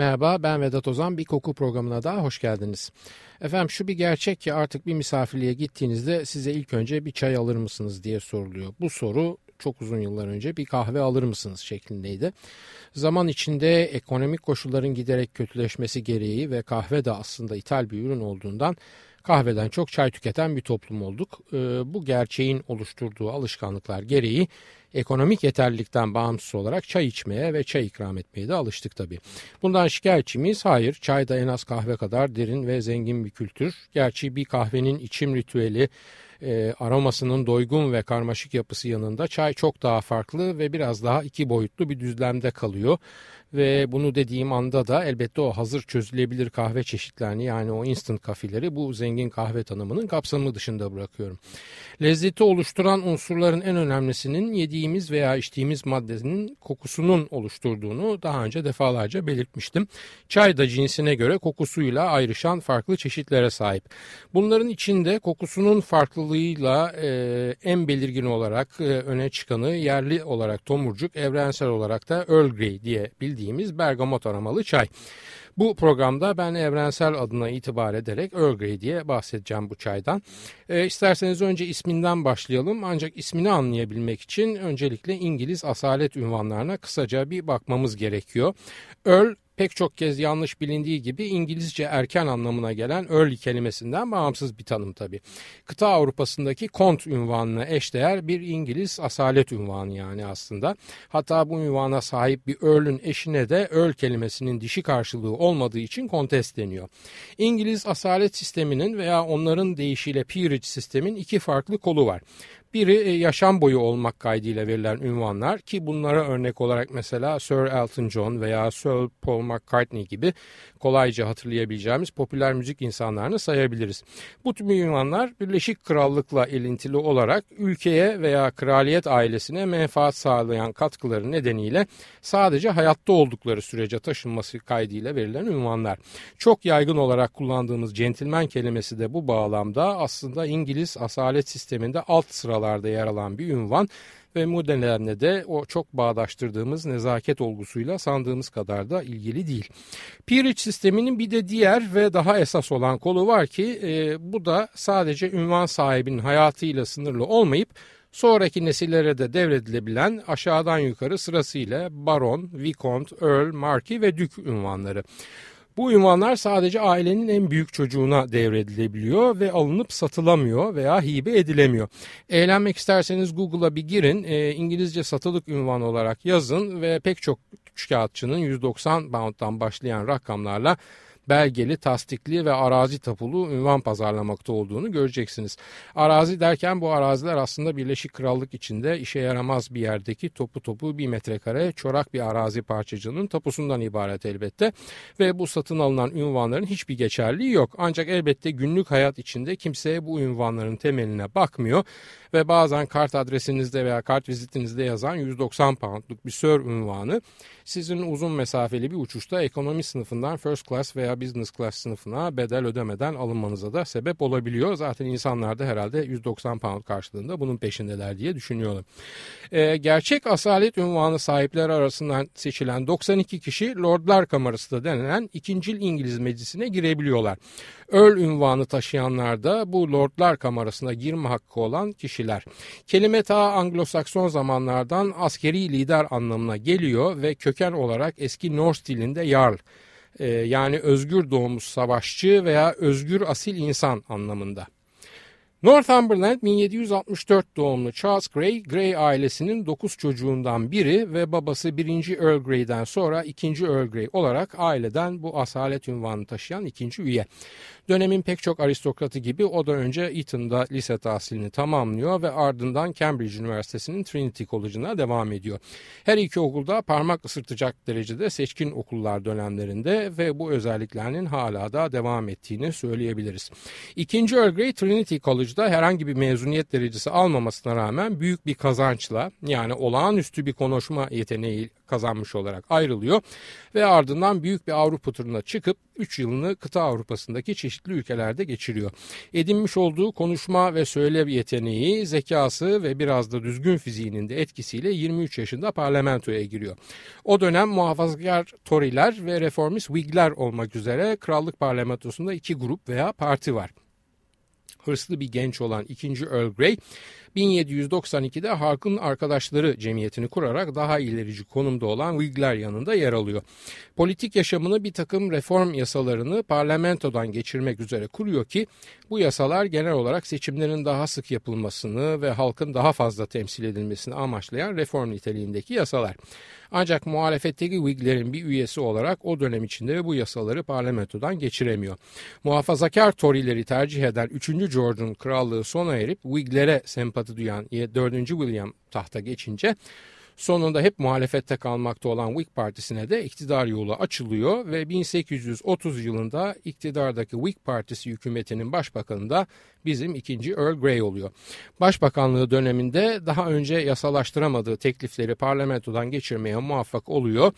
Merhaba ben Vedat Ozan bir koku programına daha hoş geldiniz. Efendim şu bir gerçek ki artık bir misafirliğe gittiğinizde size ilk önce bir çay alır mısınız diye soruluyor. Bu soru çok uzun yıllar önce bir kahve alır mısınız şeklindeydi. Zaman içinde ekonomik koşulların giderek kötüleşmesi gereği ve kahve de aslında ithal bir ürün olduğundan kahveden çok çay tüketen bir toplum olduk. Ee, bu gerçeğin oluşturduğu alışkanlıklar gereği ekonomik yeterlilikten bağımsız olarak çay içmeye ve çay ikram etmeye de alıştık tabii. Bundan şikayetçi miyiz? Hayır. Çay da en az kahve kadar derin ve zengin bir kültür. Gerçi bir kahvenin içim ritüeli e, aromasının doygun ve karmaşık yapısı yanında çay çok daha farklı ve biraz daha iki boyutlu bir düzlemde kalıyor. Ve bunu dediğim anda da elbette o hazır çözülebilir kahve çeşitlerini yani o instant kafileri bu zengin kahve tanımının kapsamı dışında bırakıyorum. Lezzeti oluşturan unsurların en önemlisinin yediğimiz veya içtiğimiz maddenin kokusunun oluşturduğunu daha önce defalarca belirtmiştim. Çay da cinsine göre kokusuyla ayrışan farklı çeşitlere sahip. Bunların içinde kokusunun farklılığıyla e, en belirgin olarak e, öne çıkanı yerli olarak tomurcuk, evrensel olarak da Earl Grey diye bildiğimiz bildiğimiz bergamot aromalı çay. Bu programda ben evrensel adına itibar ederek Earl Grey diye bahsedeceğim bu çaydan. E, isterseniz önce isminden başlayalım ancak ismini anlayabilmek için öncelikle İngiliz asalet ünvanlarına kısaca bir bakmamız gerekiyor. Earl pek çok kez yanlış bilindiği gibi İngilizce erken anlamına gelen early kelimesinden bağımsız bir tanım tabi. Kıta Avrupa'sındaki kont ünvanına eşdeğer bir İngiliz asalet ünvanı yani aslında. Hatta bu ünvana sahip bir earl'ün eşine de earl kelimesinin dişi karşılığı olmadığı için kontes deniyor. İngiliz asalet sisteminin veya onların deyişiyle peerage sistemin iki farklı kolu var. Biri e, yaşam boyu olmak kaydıyla verilen ünvanlar ki bunlara örnek olarak mesela Sir Elton John veya Sir Paul McCartney gibi kolayca hatırlayabileceğimiz popüler müzik insanlarını sayabiliriz. Bu tüm ünvanlar Birleşik Krallık'la ilintili olarak ülkeye veya kraliyet ailesine menfaat sağlayan katkıları nedeniyle sadece hayatta oldukları sürece taşınması kaydıyla verilen ünvanlar. Çok yaygın olarak kullandığımız centilmen kelimesi de bu bağlamda aslında İngiliz asalet sisteminde alt sıralarda yer alan bir ünvan ve bu de o çok bağdaştırdığımız nezaket olgusuyla sandığımız kadar da ilgili değil. Peerage sisteminin bir de diğer ve daha esas olan kolu var ki e, bu da sadece ünvan sahibinin hayatıyla sınırlı olmayıp sonraki nesillere de devredilebilen aşağıdan yukarı sırasıyla baron, vicomte, earl, marquis ve dük ünvanları. Bu ünvanlar sadece ailenin en büyük çocuğuna devredilebiliyor ve alınıp satılamıyor veya hibe edilemiyor. Eğlenmek isterseniz Google'a bir girin, e, İngilizce satılık ünvan olarak yazın ve pek çok kağıtçının 190 pound'dan başlayan rakamlarla belgeli, tasdikli ve arazi tapulu ünvan pazarlamakta olduğunu göreceksiniz. Arazi derken bu araziler aslında Birleşik Krallık içinde işe yaramaz bir yerdeki topu topu bir metrekare çorak bir arazi parçacığının tapusundan ibaret elbette. Ve bu satın alınan ünvanların hiçbir geçerliği yok. Ancak elbette günlük hayat içinde kimseye bu ünvanların temeline bakmıyor ve bazen kart adresinizde veya kart vizitinizde yazan 190 poundluk bir sör ünvanı sizin uzun mesafeli bir uçuşta ekonomi sınıfından first class veya business class sınıfına bedel ödemeden alınmanıza da sebep olabiliyor. Zaten insanlar da herhalde 190 pound karşılığında bunun peşindeler diye düşünüyorum. Ee, gerçek asalet ünvanı sahipleri arasından seçilen 92 kişi Lordlar Kamerası da denilen ikincil İngiliz meclisine girebiliyorlar. Earl ünvanı taşıyanlar da bu Lordlar Kamerası'na girme hakkı olan kişiler. Kelime ta Anglo-Sakson zamanlardan askeri lider anlamına geliyor ve köken olarak eski Norse dilinde Jarl e, yani özgür doğmuş savaşçı veya özgür asil insan anlamında. Northumberland 1764 doğumlu Charles Grey, Grey ailesinin 9 çocuğundan biri ve babası 1. Earl Grey'den sonra 2. Earl Grey olarak aileden bu asalet ünvanını taşıyan ikinci üye. Dönemin pek çok aristokratı gibi o da önce Eton'da lise tahsilini tamamlıyor ve ardından Cambridge Üniversitesi'nin Trinity College'ına devam ediyor. Her iki okulda parmak ısırtacak derecede seçkin okullar dönemlerinde ve bu özelliklerinin hala da devam ettiğini söyleyebiliriz. İkinci Earl Grey Trinity College College'da herhangi bir mezuniyet derecesi almamasına rağmen büyük bir kazançla yani olağanüstü bir konuşma yeteneği kazanmış olarak ayrılıyor ve ardından büyük bir Avrupa turuna çıkıp 3 yılını kıta Avrupa'sındaki çeşitli ülkelerde geçiriyor. Edinmiş olduğu konuşma ve söyle yeteneği, zekası ve biraz da düzgün fiziğinin de etkisiyle 23 yaşında parlamentoya giriyor. O dönem muhafazakar Tory'ler ve reformist Whig'ler olmak üzere krallık parlamentosunda iki grup veya parti var hırslı bir genç olan 2. Earl Grey 1792'de halkın arkadaşları cemiyetini kurarak daha ilerici konumda olan Whigler yanında yer alıyor. Politik yaşamını bir takım reform yasalarını parlamentodan geçirmek üzere kuruyor ki bu yasalar genel olarak seçimlerin daha sık yapılmasını ve halkın daha fazla temsil edilmesini amaçlayan reform niteliğindeki yasalar. Ancak muhalefetteki Whiglerin bir üyesi olarak o dönem içinde bu yasaları parlamentodan geçiremiyor. Muhafazakar Tory'leri tercih eden 3. George'un krallığı sona erip Whiglere sempati duyan 4. William tahta geçince Sonunda hep muhalefette kalmakta olan Whig Partisi'ne de iktidar yolu açılıyor ve 1830 yılında iktidardaki Whig Partisi hükümetinin başbakanı da bizim ikinci Earl Grey oluyor. Başbakanlığı döneminde daha önce yasalaştıramadığı teklifleri parlamentodan geçirmeye muvaffak oluyor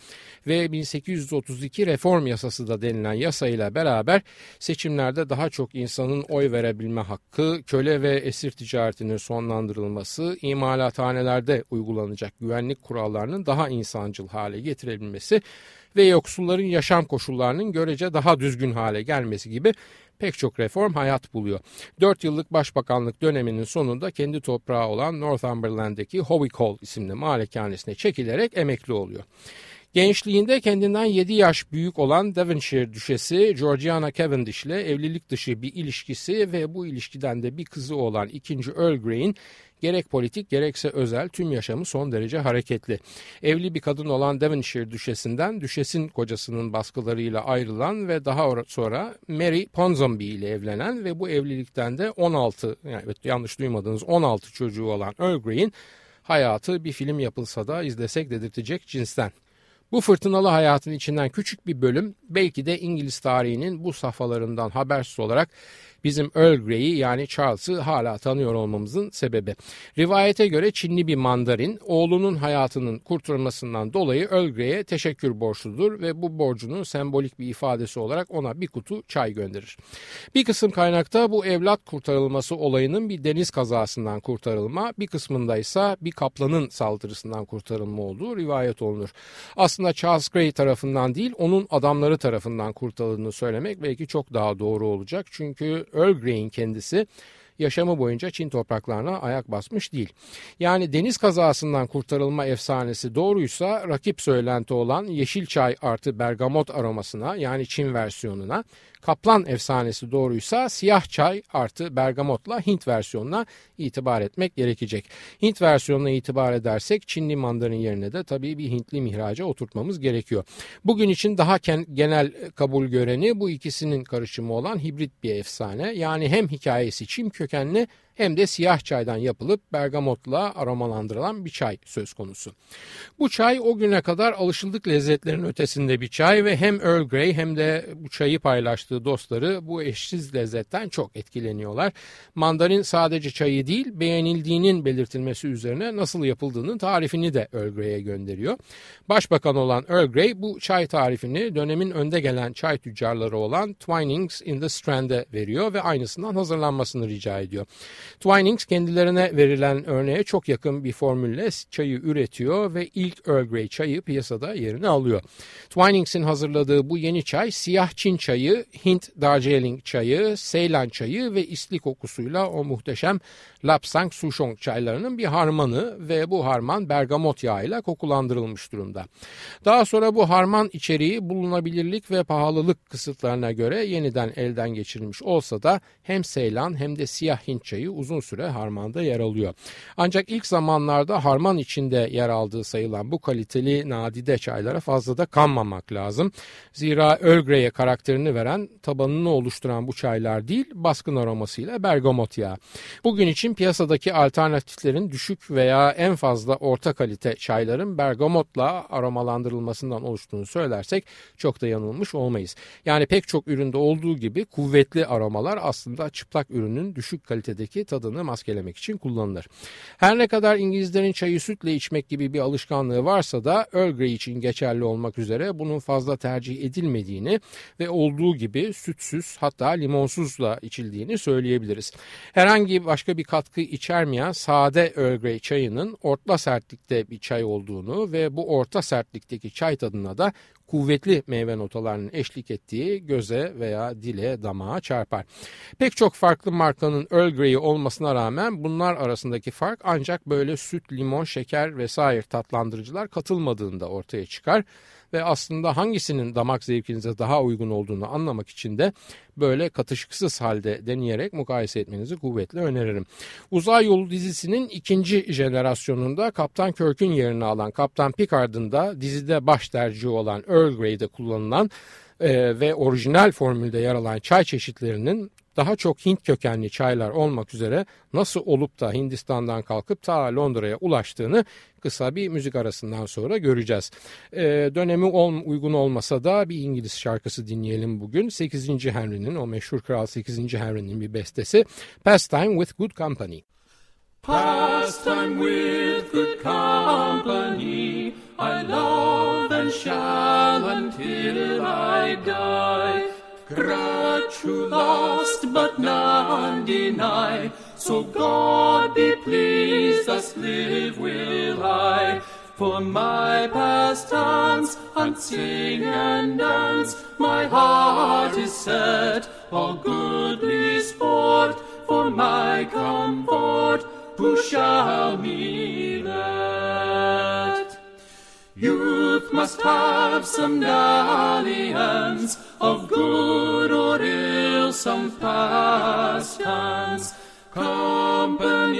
ve 1832 reform yasası da denilen yasayla beraber seçimlerde daha çok insanın oy verebilme hakkı, köle ve esir ticaretinin sonlandırılması, imalathanelerde uygulanacak güvenlik kurallarının daha insancıl hale getirebilmesi ve yoksulların yaşam koşullarının görece daha düzgün hale gelmesi gibi pek çok reform hayat buluyor. 4 yıllık başbakanlık döneminin sonunda kendi toprağı olan Northumberland'deki Howick Hall isimli malikanesine çekilerek emekli oluyor. Gençliğinde kendinden 7 yaş büyük olan Devonshire düşesi Georgiana Cavendish ile evlilik dışı bir ilişkisi ve bu ilişkiden de bir kızı olan 2. Earl Grey'in Gerek politik gerekse özel tüm yaşamı son derece hareketli. Evli bir kadın olan Devonshire düşesinden düşesin kocasının baskılarıyla ayrılan ve daha sonra Mary Ponsonby ile evlenen ve bu evlilikten de 16 yani yanlış duymadığınız 16 çocuğu olan Earl Grey'in hayatı bir film yapılsa da izlesek dedirtecek cinsten. Bu fırtınalı hayatın içinden küçük bir bölüm belki de İngiliz tarihinin bu safhalarından habersiz olarak bizim Earl Grey'i yani Charles'ı hala tanıyor olmamızın sebebi. Rivayete göre Çinli bir mandarin oğlunun hayatının kurtulmasından dolayı Earl Grey'e teşekkür borçludur ve bu borcunun sembolik bir ifadesi olarak ona bir kutu çay gönderir. Bir kısım kaynakta bu evlat kurtarılması olayının bir deniz kazasından kurtarılma, bir kısmında ise bir kaplanın saldırısından kurtarılma olduğu rivayet olunur. Aslında Charles Grey tarafından değil, onun adamları tarafından kurtarıldığını söylemek belki çok daha doğru olacak. Çünkü Earl Grey'in kendisi yaşamı boyunca Çin topraklarına ayak basmış değil. Yani deniz kazasından kurtarılma efsanesi doğruysa rakip söylenti olan yeşil çay artı bergamot aromasına yani Çin versiyonuna Kaplan efsanesi doğruysa siyah çay artı bergamotla Hint versiyonuna itibar etmek gerekecek. Hint versiyonuna itibar edersek Çinli mandarin yerine de tabii bir Hintli mihraca oturtmamız gerekiyor. Bugün için daha genel kabul göreni bu ikisinin karışımı olan hibrit bir efsane. Yani hem hikayesi Çin kökenli hem de siyah çaydan yapılıp bergamotla aromalandırılan bir çay söz konusu. Bu çay o güne kadar alışıldık lezzetlerin ötesinde bir çay ve hem Earl Grey hem de bu çayı paylaştığı dostları bu eşsiz lezzetten çok etkileniyorlar. Mandarin sadece çayı değil beğenildiğinin belirtilmesi üzerine nasıl yapıldığının tarifini de Earl Grey'e gönderiyor. Başbakan olan Earl Grey bu çay tarifini dönemin önde gelen çay tüccarları olan Twinings in the Strand'e veriyor ve aynısından hazırlanmasını rica ediyor. Twinings kendilerine verilen örneğe çok yakın bir formülle çayı üretiyor ve ilk Earl Grey çayı piyasada yerini alıyor. Twinings'in hazırladığı bu yeni çay siyah Çin çayı, Hint Darjeeling çayı, Seylan çayı ve isli kokusuyla o muhteşem Lapsang Souchong çaylarının bir harmanı ve bu harman bergamot yağıyla kokulandırılmış durumda. Daha sonra bu harman içeriği bulunabilirlik ve pahalılık kısıtlarına göre yeniden elden geçirilmiş olsa da hem Seylan hem de siyah Hint çayı uzun süre harmanda yer alıyor. Ancak ilk zamanlarda harman içinde yer aldığı sayılan bu kaliteli nadide çaylara fazla da kanmamak lazım. Zira Earl Grey'e karakterini veren, tabanını oluşturan bu çaylar değil, baskın aromasıyla bergamot yağı. Bugün için piyasadaki alternatiflerin düşük veya en fazla orta kalite çayların bergamotla aromalandırılmasından oluştuğunu söylersek çok da yanılmış olmayız. Yani pek çok üründe olduğu gibi kuvvetli aromalar aslında çıplak ürünün düşük kalitedeki tadını maskelemek için kullanılır. Her ne kadar İngilizlerin çayı sütle içmek gibi bir alışkanlığı varsa da Earl Grey için geçerli olmak üzere bunun fazla tercih edilmediğini ve olduğu gibi sütsüz hatta limonsuzla içildiğini söyleyebiliriz. Herhangi başka bir katkı içermeyen sade Earl Grey çayının orta sertlikte bir çay olduğunu ve bu orta sertlikteki çay tadına da kuvvetli meyve notalarının eşlik ettiği göze veya dile damağa çarpar. Pek çok farklı markanın Earl Grey'i olmasına rağmen bunlar arasındaki fark ancak böyle süt, limon, şeker vesaire tatlandırıcılar katılmadığında ortaya çıkar ve aslında hangisinin damak zevkinize daha uygun olduğunu anlamak için de böyle katışıksız halde deneyerek mukayese etmenizi kuvvetle öneririm. Uzay Yolu dizisinin ikinci jenerasyonunda Kaptan Kirk'ün yerini alan Kaptan Picard'ın da dizide baş tercihi olan Earl Grey'de kullanılan e, ve orijinal formülde yer alan çay çeşitlerinin daha çok Hint kökenli çaylar olmak üzere nasıl olup da Hindistan'dan kalkıp ta Londra'ya ulaştığını kısa bir müzik arasından sonra göreceğiz. Ee, dönemi ol, uygun olmasa da bir İngiliz şarkısı dinleyelim bugün. 8. Henry'nin o meşhur Kral 8. Henry'nin bir bestesi Pastime with Good Company. Pastime with good company I love and shall until I die Gratu lost, but none deny. So God be pleased, thus live will I. For my pastimes, and sing and dance, my heart is set, all goodly sport, for my comfort, who shall me let? Must have some dalliance, of good or ill some pastimes. Company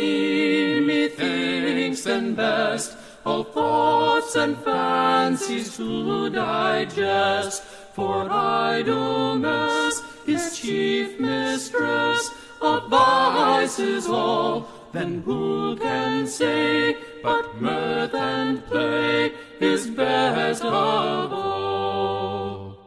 methinks and best, all thoughts and fancies to digest. For idleness is chief mistress of vices all. Then who can say but mirth and play is best of all?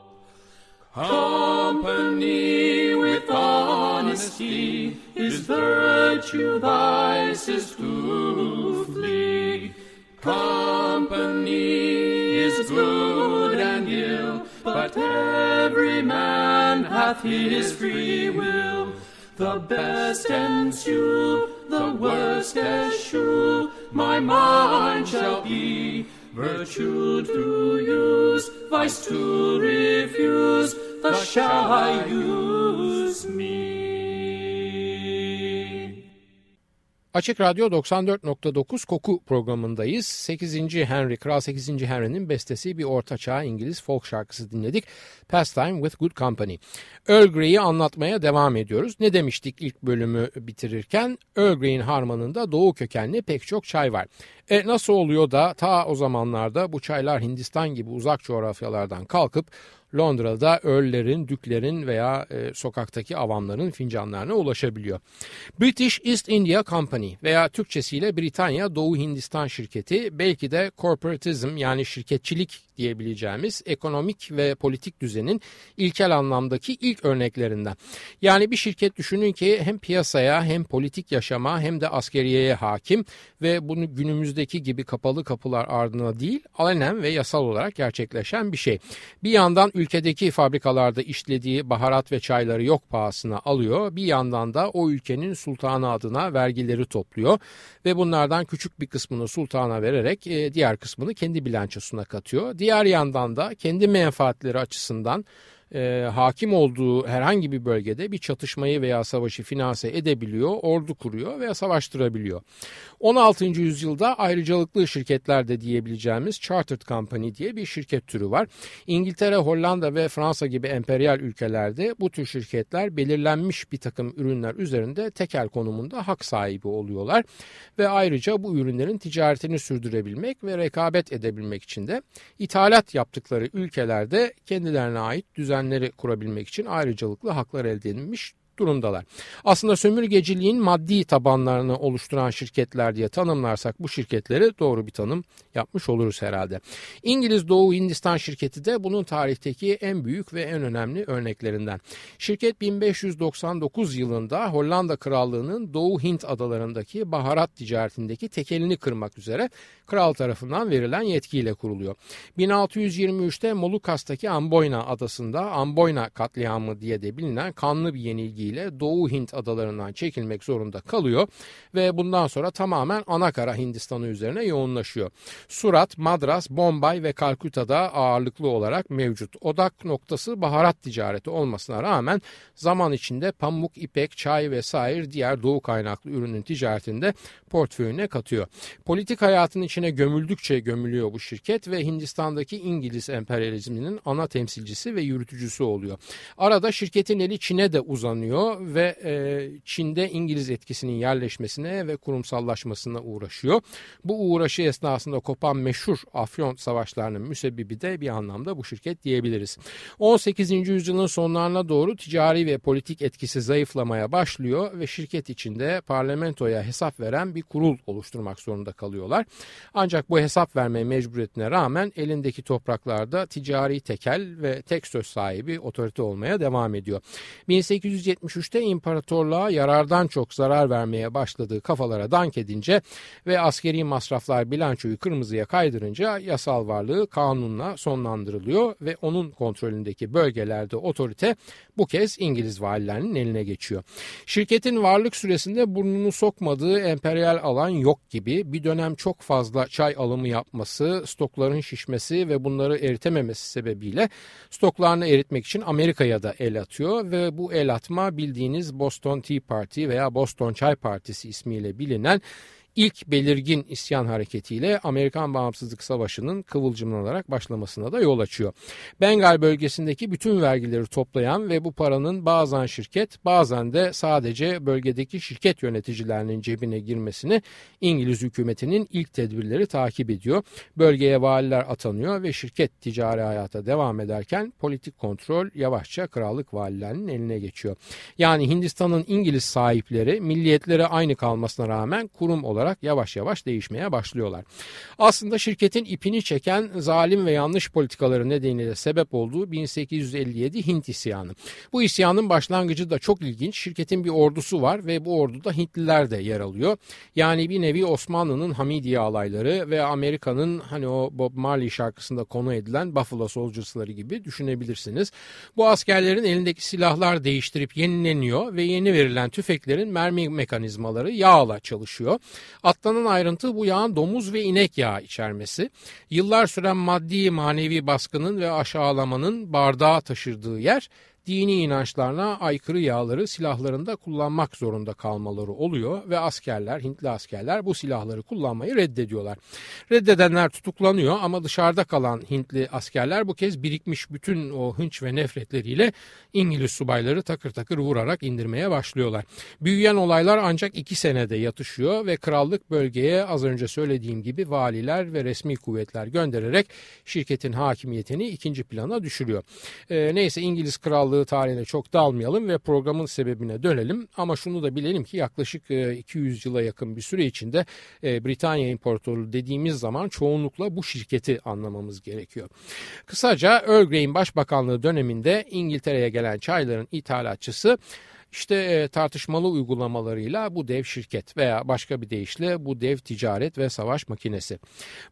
Company with honesty is virtue, vice is to flee. Company is good and ill, but every man hath his free will. The best ensue, the worst eschew, my mind shall be. Virtue to use, vice to refuse, thus shall I use me. Açık Radyo 94.9 Koku programındayız. 8. Henry, Kral 8. Henry'nin bestesi bir ortaçağ İngiliz folk şarkısı dinledik. Pastime with Good Company. Earl Grey'i anlatmaya devam ediyoruz. Ne demiştik ilk bölümü bitirirken? Earl Grey'in harmanında doğu kökenli pek çok çay var. E nasıl oluyor da ta o zamanlarda bu çaylar Hindistan gibi uzak coğrafyalardan kalkıp Londra'da Earl'lerin, Düklerin veya e, sokaktaki avamların fincanlarına ulaşabiliyor. British East India Company veya Türkçesiyle Britanya Doğu Hindistan Şirketi belki de corporatism yani şirketçilik diyebileceğimiz ekonomik ve politik düzenin ilkel anlamdaki ilk örneklerinden. Yani bir şirket düşünün ki hem piyasaya hem politik yaşama hem de askeriyeye hakim ve bunu günümüzdeki gibi kapalı kapılar ardına değil alenen ve yasal olarak gerçekleşen bir şey. Bir yandan ülkedeki fabrikalarda işlediği baharat ve çayları yok pahasına alıyor. Bir yandan da o ülkenin sultanı adına vergileri topluyor ve bunlardan küçük bir kısmını sultana vererek e, diğer kısmını kendi bilançosuna katıyor. Diğer yandan da kendi menfaatleri açısından e, hakim olduğu herhangi bir bölgede bir çatışmayı veya savaşı finanse edebiliyor, ordu kuruyor veya savaştırabiliyor. 16. yüzyılda ayrıcalıklı şirketler de diyebileceğimiz Chartered Company diye bir şirket türü var. İngiltere, Hollanda ve Fransa gibi emperyal ülkelerde bu tür şirketler belirlenmiş bir takım ürünler üzerinde tekel konumunda hak sahibi oluyorlar ve ayrıca bu ürünlerin ticaretini sürdürebilmek ve rekabet edebilmek için de ithalat yaptıkları ülkelerde kendilerine ait düzenleri kurabilmek için ayrıcalıklı haklar elde edilmiş durumdalar. Aslında sömürgeciliğin maddi tabanlarını oluşturan şirketler diye tanımlarsak bu şirketleri doğru bir tanım yapmış oluruz herhalde. İngiliz Doğu Hindistan şirketi de bunun tarihteki en büyük ve en önemli örneklerinden. Şirket 1599 yılında Hollanda Krallığı'nın Doğu Hint adalarındaki baharat ticaretindeki tekelini kırmak üzere kral tarafından verilen yetkiyle kuruluyor. 1623'te Molukas'taki Amboyna adasında Amboyna katliamı diye de bilinen kanlı bir yenilgiyle Doğu Hint adalarından çekilmek zorunda kalıyor ve bundan sonra tamamen Anakara Hindistan'ı üzerine yoğunlaşıyor. Surat, Madras, Bombay ve Kalküta'da ağırlıklı olarak mevcut. Odak noktası baharat ticareti olmasına rağmen zaman içinde pamuk, ipek, çay vesaire diğer doğu kaynaklı ürünün ticaretinde portföyüne katıyor. Politik hayatın içine gömüldükçe gömülüyor bu şirket ve Hindistan'daki İngiliz emperyalizminin ana temsilcisi ve yürütücüsü oluyor. Arada şirketin eli Çin'e de uzanıyor ve e, Çin'de İngiliz etkisinin yerleşmesine ve kurumsallaşmasına uğraşıyor. Bu uğraşı esnasında kopan meşhur Afyon savaşlarının müsebbibi de bir anlamda bu şirket diyebiliriz. 18. yüzyılın sonlarına doğru ticari ve politik etkisi zayıflamaya başlıyor ve şirket içinde parlamentoya hesap veren bir kurul oluşturmak zorunda kalıyorlar. Ancak bu hesap verme mecburiyetine rağmen elindeki topraklarda ticari tekel ve tek söz sahibi otorite olmaya devam ediyor. 1873'te imparatorluğa yarardan çok zarar vermeye başladığı kafalara dank edince ve askeri masraflar bilançoyu kırmızıya kaydırınca yasal varlığı kanunla sonlandırılıyor ve onun kontrolündeki bölgelerde otorite bu kez İngiliz valilerinin eline geçiyor. Şirketin varlık süresinde burnunu sokmadığı emperyal alan yok gibi bir dönem çok fazla çay alımı yapması, stokların şişmesi ve bunları eritememesi sebebiyle stoklarını eritmek için Amerika'ya da el atıyor ve bu el atma bildiğiniz Boston Tea Party veya Boston Çay Partisi ismiyle bilinen ilk belirgin isyan hareketiyle Amerikan Bağımsızlık Savaşı'nın kıvılcımlanarak başlamasına da yol açıyor. Bengal bölgesindeki bütün vergileri toplayan ve bu paranın bazen şirket bazen de sadece bölgedeki şirket yöneticilerinin cebine girmesini İngiliz hükümetinin ilk tedbirleri takip ediyor. Bölgeye valiler atanıyor ve şirket ticari hayata devam ederken politik kontrol yavaşça krallık valilerinin eline geçiyor. Yani Hindistan'ın İngiliz sahipleri milliyetleri aynı kalmasına rağmen kurum olarak olarak yavaş yavaş değişmeye başlıyorlar. Aslında şirketin ipini çeken zalim ve yanlış politikaları nedeniyle sebep olduğu 1857 Hint isyanı. Bu isyanın başlangıcı da çok ilginç. Şirketin bir ordusu var ve bu orduda Hintliler de yer alıyor. Yani bir nevi Osmanlı'nın Hamidiye alayları ve Amerika'nın hani o Bob Marley şarkısında konu edilen Buffalo Soldiers'ları gibi düşünebilirsiniz. Bu askerlerin elindeki silahlar değiştirip yenileniyor ve yeni verilen tüfeklerin mermi mekanizmaları yağla çalışıyor. Atlanan ayrıntı bu yağın domuz ve inek yağı içermesi. Yıllar süren maddi manevi baskının ve aşağılamanın bardağa taşırdığı yer dini inançlarına aykırı yağları silahlarında kullanmak zorunda kalmaları oluyor ve askerler, Hintli askerler bu silahları kullanmayı reddediyorlar. Reddedenler tutuklanıyor ama dışarıda kalan Hintli askerler bu kez birikmiş bütün o hınç ve nefretleriyle İngiliz subayları takır takır vurarak indirmeye başlıyorlar. Büyüyen olaylar ancak iki senede yatışıyor ve krallık bölgeye az önce söylediğim gibi valiler ve resmi kuvvetler göndererek şirketin hakimiyetini ikinci plana düşürüyor. E, neyse İngiliz krallığı Krallığı tarihine çok dalmayalım ve programın sebebine dönelim. Ama şunu da bilelim ki yaklaşık 200 e, yıla yakın bir süre içinde e, Britanya İmparatorluğu dediğimiz zaman çoğunlukla bu şirketi anlamamız gerekiyor. Kısaca Earl Grey'in başbakanlığı döneminde İngiltere'ye gelen çayların ithalatçısı işte e, tartışmalı uygulamalarıyla bu dev şirket veya başka bir deyişle bu dev ticaret ve savaş makinesi.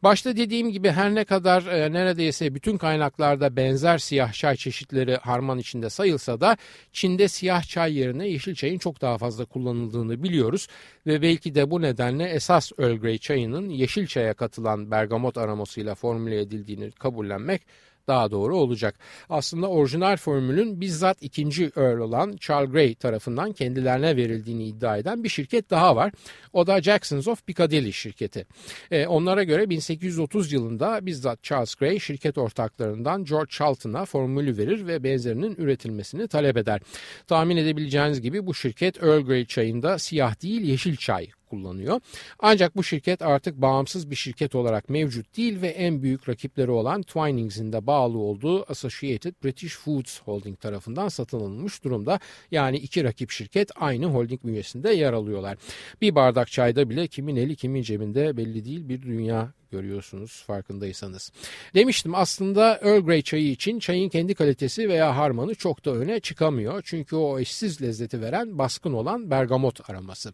Başta dediğim gibi her ne kadar e, neredeyse bütün kaynaklarda benzer siyah çay çeşitleri harman içinde sayılsa da Çin'de siyah çay yerine yeşil çayın çok daha fazla kullanıldığını biliyoruz ve belki de bu nedenle esas Earl Grey çayının yeşil çaya katılan bergamot aromasıyla formüle edildiğini kabullenmek daha doğru olacak. Aslında orijinal formülün bizzat ikinci Earl olan Charles Gray tarafından kendilerine verildiğini iddia eden bir şirket daha var. O da Jacksons of Piccadilly şirketi. E, onlara göre 1830 yılında bizzat Charles Gray şirket ortaklarından George Charlton'a formülü verir ve benzerinin üretilmesini talep eder. Tahmin edebileceğiniz gibi bu şirket Earl Grey çayında siyah değil yeşil çay kullanıyor. Ancak bu şirket artık bağımsız bir şirket olarak mevcut değil ve en büyük rakipleri olan Twinings'in de bağlı olduğu Associated British Foods Holding tarafından satın alınmış durumda. Yani iki rakip şirket aynı holding bünyesinde yer alıyorlar. Bir bardak çayda bile kimin eli kimin cebinde belli değil bir dünya görüyorsunuz farkındaysanız. Demiştim aslında Earl Grey çayı için çayın kendi kalitesi veya harmanı çok da öne çıkamıyor. Çünkü o eşsiz lezzeti veren baskın olan bergamot aroması.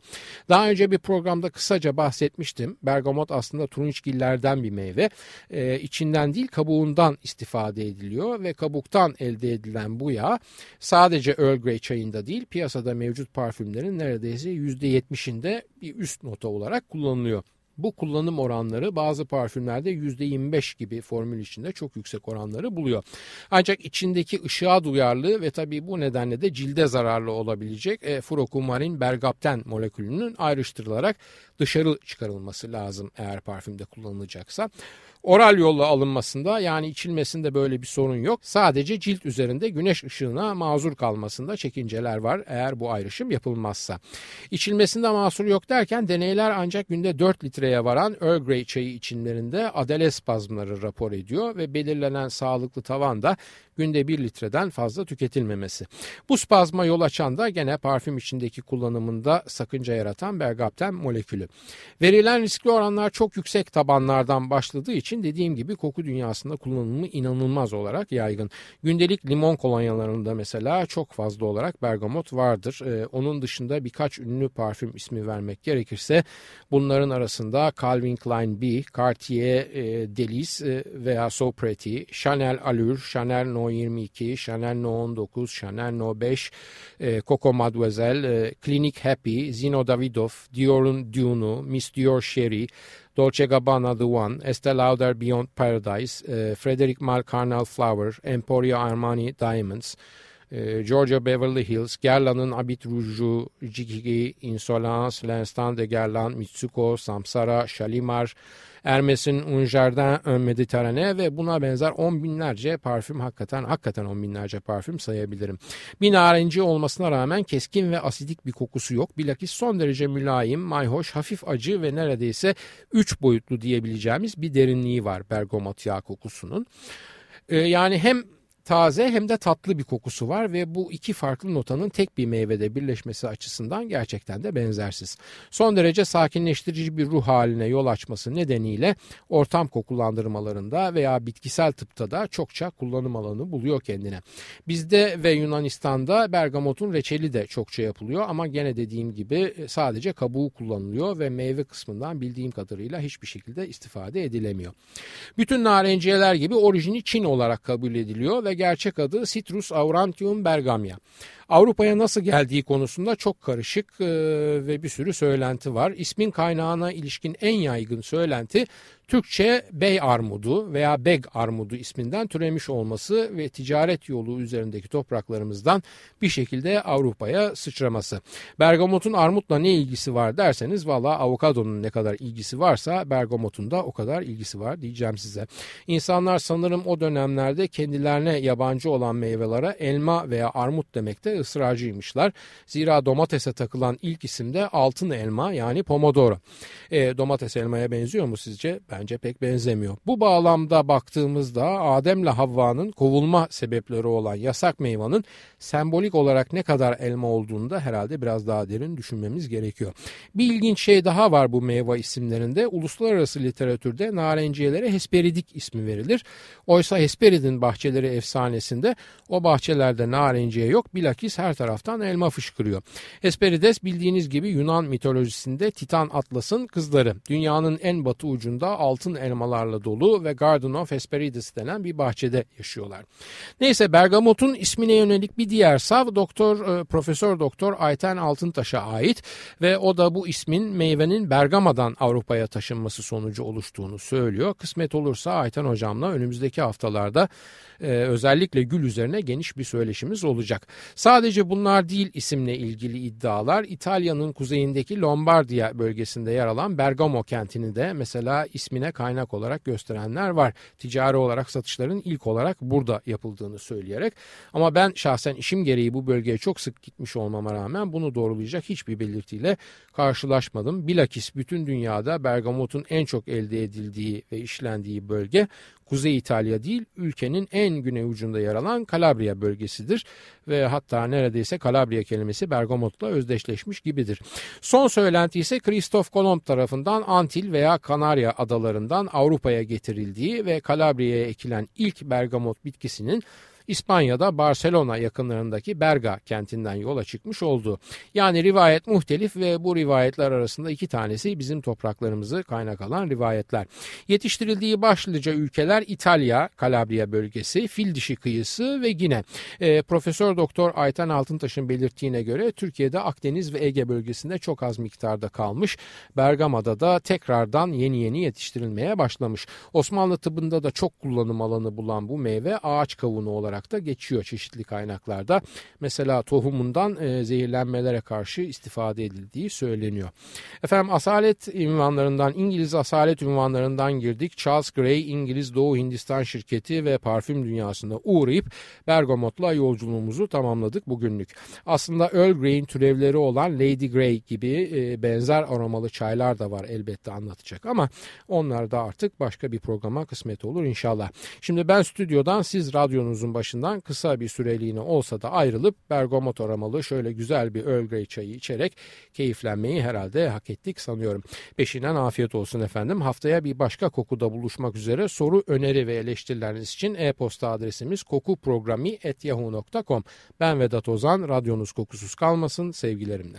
Daha önce bir programda kısaca bahsetmiştim. Bergamot aslında turunçgillerden bir meyve. Ee, içinden değil kabuğundan istifade ediliyor ve kabuktan elde edilen bu yağ sadece Earl Grey çayında değil piyasada mevcut parfümlerin neredeyse %70'inde bir üst nota olarak kullanılıyor. Bu kullanım oranları bazı parfümlerde %25 gibi formül içinde çok yüksek oranları buluyor. Ancak içindeki ışığa duyarlı ve tabii bu nedenle de cilde zararlı olabilecek e, furokumarin bergapten molekülünün ayrıştırılarak dışarı çıkarılması lazım eğer parfümde kullanılacaksa. Oral yolla alınmasında yani içilmesinde böyle bir sorun yok. Sadece cilt üzerinde güneş ışığına mazur kalmasında çekinceler var eğer bu ayrışım yapılmazsa. İçilmesinde mahsur yok derken deneyler ancak günde 4 litreye varan Earl Grey çayı içimlerinde adele spazmları rapor ediyor ve belirlenen sağlıklı tavan da günde 1 litreden fazla tüketilmemesi. Bu spazma yol açan da gene parfüm içindeki kullanımında sakınca yaratan bergapten molekülü. Verilen riskli oranlar çok yüksek tabanlardan başladığı için dediğim gibi koku dünyasında kullanımı inanılmaz olarak yaygın. Gündelik limon kolonyalarında mesela çok fazla olarak bergamot vardır. Ee, onun dışında birkaç ünlü parfüm ismi vermek gerekirse bunların arasında Calvin Klein B, Cartier e, Delice e, veya So Pretty, Chanel Allure, Chanel No 22, Chanel No 19, Chanel No 5, e, Coco Mademoiselle, e, Clinique Happy, Zino Davidoff, Dior'un Dune'u, Miss Dior Sherry, Dolce Gabbana The One, Estee Lauder Beyond Paradise, e, Frederic Malle Carnal Flower, Emporio Armani Diamonds, e, Georgia Beverly Hills, Guerlain'ın Habit Rouge'u, Jiki, Insolence, L'Instant de Guerlain, Mitsuko, Samsara, Shalimar, Hermes'in Un Jardin Un Mediterrane ve buna benzer on binlerce parfüm hakikaten hakikaten on binlerce parfüm sayabilirim. Bir narenci olmasına rağmen keskin ve asidik bir kokusu yok. Bilakis son derece mülayim, mayhoş, hafif acı ve neredeyse üç boyutlu diyebileceğimiz bir derinliği var bergamot yağı kokusunun. Ee, yani hem taze hem de tatlı bir kokusu var ve bu iki farklı notanın tek bir meyvede birleşmesi açısından gerçekten de benzersiz. Son derece sakinleştirici bir ruh haline yol açması nedeniyle ortam kokulandırmalarında veya bitkisel tıpta da çokça kullanım alanı buluyor kendine. Bizde ve Yunanistan'da bergamotun reçeli de çokça yapılıyor ama gene dediğim gibi sadece kabuğu kullanılıyor ve meyve kısmından bildiğim kadarıyla hiçbir şekilde istifade edilemiyor. Bütün narenciyeler gibi orijini Çin olarak kabul ediliyor ve gerçek adı Citrus aurantium bergamia. Avrupa'ya nasıl geldiği konusunda çok karışık e, ve bir sürü söylenti var. İsmin kaynağına ilişkin en yaygın söylenti Türkçe bey armudu veya beg armudu isminden türemiş olması ve ticaret yolu üzerindeki topraklarımızdan bir şekilde Avrupa'ya sıçraması. Bergamotun armutla ne ilgisi var derseniz valla avokadonun ne kadar ilgisi varsa bergamotun da o kadar ilgisi var diyeceğim size. İnsanlar sanırım o dönemlerde kendilerine yabancı olan meyvelere elma veya armut demekte ısrarcıymışlar. Zira domatese takılan ilk isim de altın elma yani pomodoro. E, domates elmaya benziyor mu sizce? Bence pek benzemiyor. Bu bağlamda baktığımızda Adem'le Havva'nın kovulma sebepleri olan yasak meyvanın sembolik olarak ne kadar elma olduğunu da herhalde biraz daha derin düşünmemiz gerekiyor. Bir ilginç şey daha var bu meyve isimlerinde. Uluslararası literatürde narenciyelere Hesperidik ismi verilir. Oysa Hesperid'in bahçeleri efsanesinde o bahçelerde narenciye yok. Bilakis her taraftan elma fışkırıyor. Hesperides bildiğiniz gibi Yunan mitolojisinde Titan Atlas'ın kızları. Dünyanın en batı ucunda altın elmalarla dolu ve Garden of Hesperides denen bir bahçede yaşıyorlar. Neyse Bergamot'un ismine yönelik bir diğer sav Doktor e, Profesör Doktor Ayten Altıntaş'a ait ve o da bu ismin meyvenin Bergama'dan Avrupa'ya taşınması sonucu oluştuğunu söylüyor. Kısmet olursa Ayten hocamla önümüzdeki haftalarda e, özellikle gül üzerine geniş bir söyleşimiz olacak. Sadece bunlar değil isimle ilgili iddialar. İtalya'nın kuzeyindeki Lombardiya bölgesinde yer alan Bergamo kentini de mesela ismine önemine kaynak olarak gösterenler var. Ticari olarak satışların ilk olarak burada yapıldığını söyleyerek. Ama ben şahsen işim gereği bu bölgeye çok sık gitmiş olmama rağmen bunu doğrulayacak hiçbir belirtiyle karşılaşmadım. Bilakis bütün dünyada bergamotun en çok elde edildiği ve işlendiği bölge Kuzey İtalya değil ülkenin en güney ucunda yer alan Kalabria bölgesidir ve hatta neredeyse Kalabria kelimesi Bergamot'la özdeşleşmiş gibidir. Son söylenti ise Kristof Kolomb tarafından Antil veya Kanarya adalarından Avrupa'ya getirildiği ve Kalabria'ya ekilen ilk bergamot bitkisinin İspanya'da Barcelona yakınlarındaki Berga kentinden yola çıkmış oldu. Yani rivayet muhtelif ve bu rivayetler arasında iki tanesi bizim topraklarımızı kaynak alan rivayetler. Yetiştirildiği başlıca ülkeler İtalya, Kalabria bölgesi, Fil dişi kıyısı ve Gine. E, Profesör Doktor Ayten Altıntaş'ın belirttiğine göre Türkiye'de Akdeniz ve Ege bölgesinde çok az miktarda kalmış. Bergama'da da tekrardan yeni yeni yetiştirilmeye başlamış. Osmanlı tıbbında da çok kullanım alanı bulan bu meyve ağaç kavunu olarak olarak da geçiyor çeşitli kaynaklarda. Mesela tohumundan e, zehirlenmelere karşı istifade edildiği söyleniyor. Efendim asalet ünvanlarından İngiliz asalet ünvanlarından girdik. Charles Gray İngiliz Doğu Hindistan şirketi ve parfüm dünyasında uğrayıp Bergamot'la yolculuğumuzu tamamladık bugünlük. Aslında Earl Grey'in türevleri olan Lady Grey gibi e, benzer aromalı çaylar da var elbette anlatacak ama onlar da artık başka bir programa kısmet olur inşallah. Şimdi ben stüdyodan siz radyonuzun başından kısa bir süreliğine olsa da ayrılıp bergamot aromalı şöyle güzel bir Earl Grey çayı içerek keyiflenmeyi herhalde hak ettik sanıyorum. Peşinden afiyet olsun efendim. Haftaya bir başka kokuda buluşmak üzere soru, öneri ve eleştirileriniz için e-posta adresimiz kokuprogrami.yahoo.com Ben Vedat Ozan, radyonuz kokusuz kalmasın sevgilerimle.